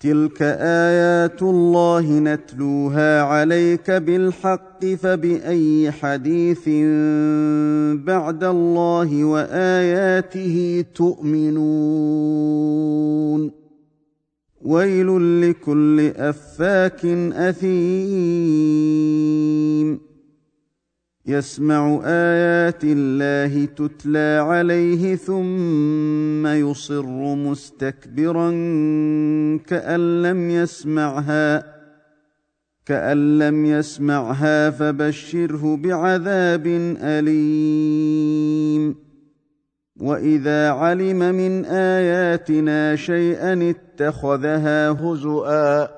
تلك آيات الله نتلوها عليك بالحق فبأي حديث بعد الله وآياته تؤمنون ويل لكل افاك اثيم يسمع آيات الله تتلى عليه ثم يصر مستكبرا كأن لم يسمعها كأن لم يسمعها فبشره بعذاب أليم. وإذا علم من آياتنا شيئا اتخذها هزؤا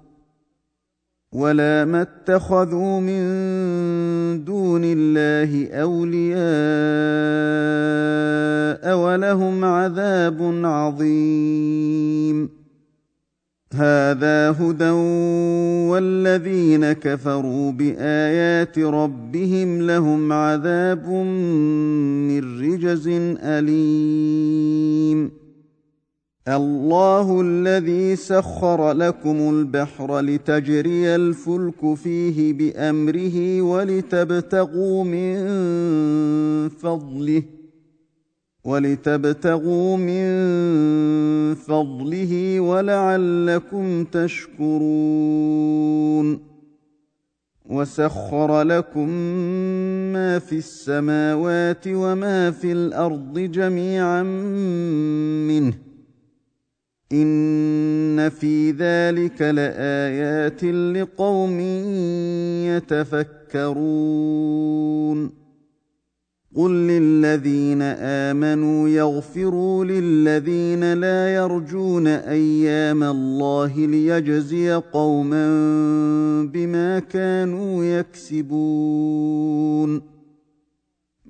ولا ما اتخذوا من دون الله اولياء ولهم عذاب عظيم. هذا هدى والذين كفروا بايات ربهم لهم عذاب من رجز اليم. الله الذي سخر لكم البحر لتجري الفلك فيه بأمره ولتبتغوا من فضله ولتبتغوا من فضله ولعلكم تشكرون وسخر لكم ما في السماوات وما في الأرض جميعا منه ان في ذلك لايات لقوم يتفكرون قل للذين امنوا يغفروا للذين لا يرجون أيام الله ليجزي قوما بما كانوا يكسبون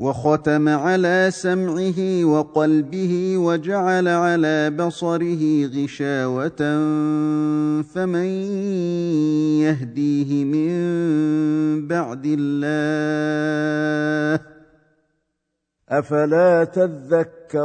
وختم على سمعه وقلبه وجعل على بصره غشاوة فمن يهديه من بعد الله؟ أفلا تذكرون؟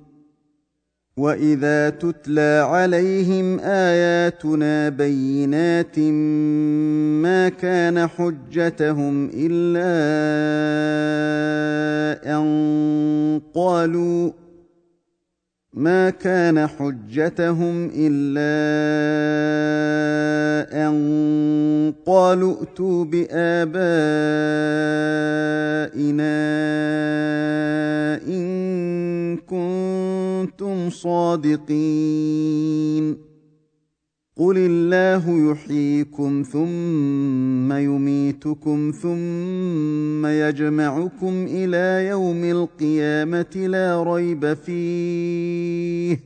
واذا تتلى عليهم اياتنا بينات ما كان حجتهم الا ان قالوا ما كان حجتهم الا ان قالوا ائتوا بابائنا ان كنتم صادقين. قل الله يحييكم ثم يميتكم ثم يجمعكم إلى يوم القيامة لا ريب فيه.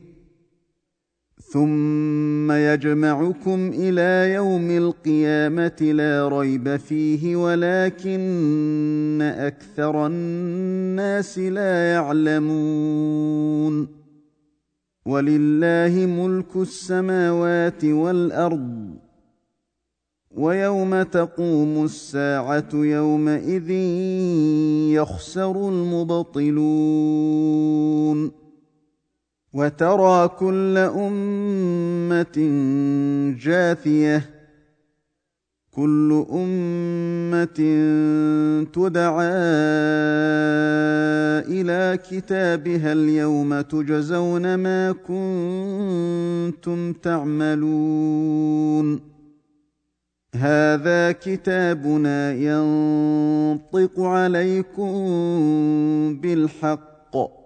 ثم يجمعكم إلى يوم القيامة لا ريب فيه ولكن أكثر الناس لا يعلمون. ولله ملك السماوات والأرض ويوم تقوم الساعة يومئذ يخسر المبطلون. وترى كل أمة جاثية كل أمة تدعى إلى كتابها اليوم تجزون ما كنتم تعملون. هذا كتابنا ينطق عليكم بالحق.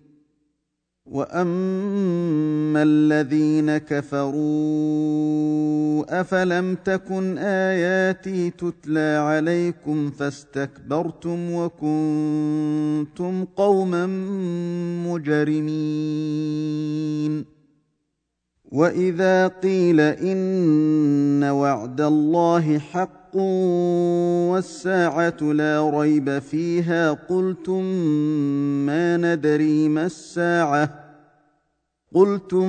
واما الذين كفروا افلم تكن اياتي تتلى عليكم فاستكبرتم وكنتم قوما مجرمين واذا قيل ان وعد الله حق والساعة لا ريب فيها قلتم ما ندري ما الساعة قلتم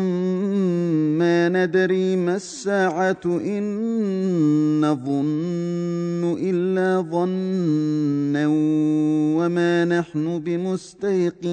ما ندري ما الساعة ان نظن الا ظنا وما نحن بمستيقنين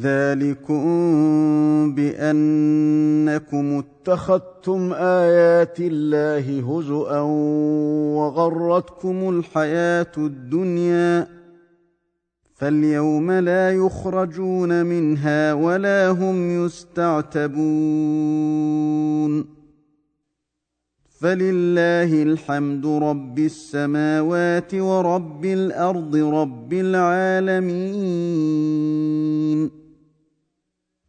ذلكم بانكم اتخذتم ايات الله هزءا وغرتكم الحياة الدنيا فاليوم لا يخرجون منها ولا هم يستعتبون فلله الحمد رب السماوات ورب الأرض رب العالمين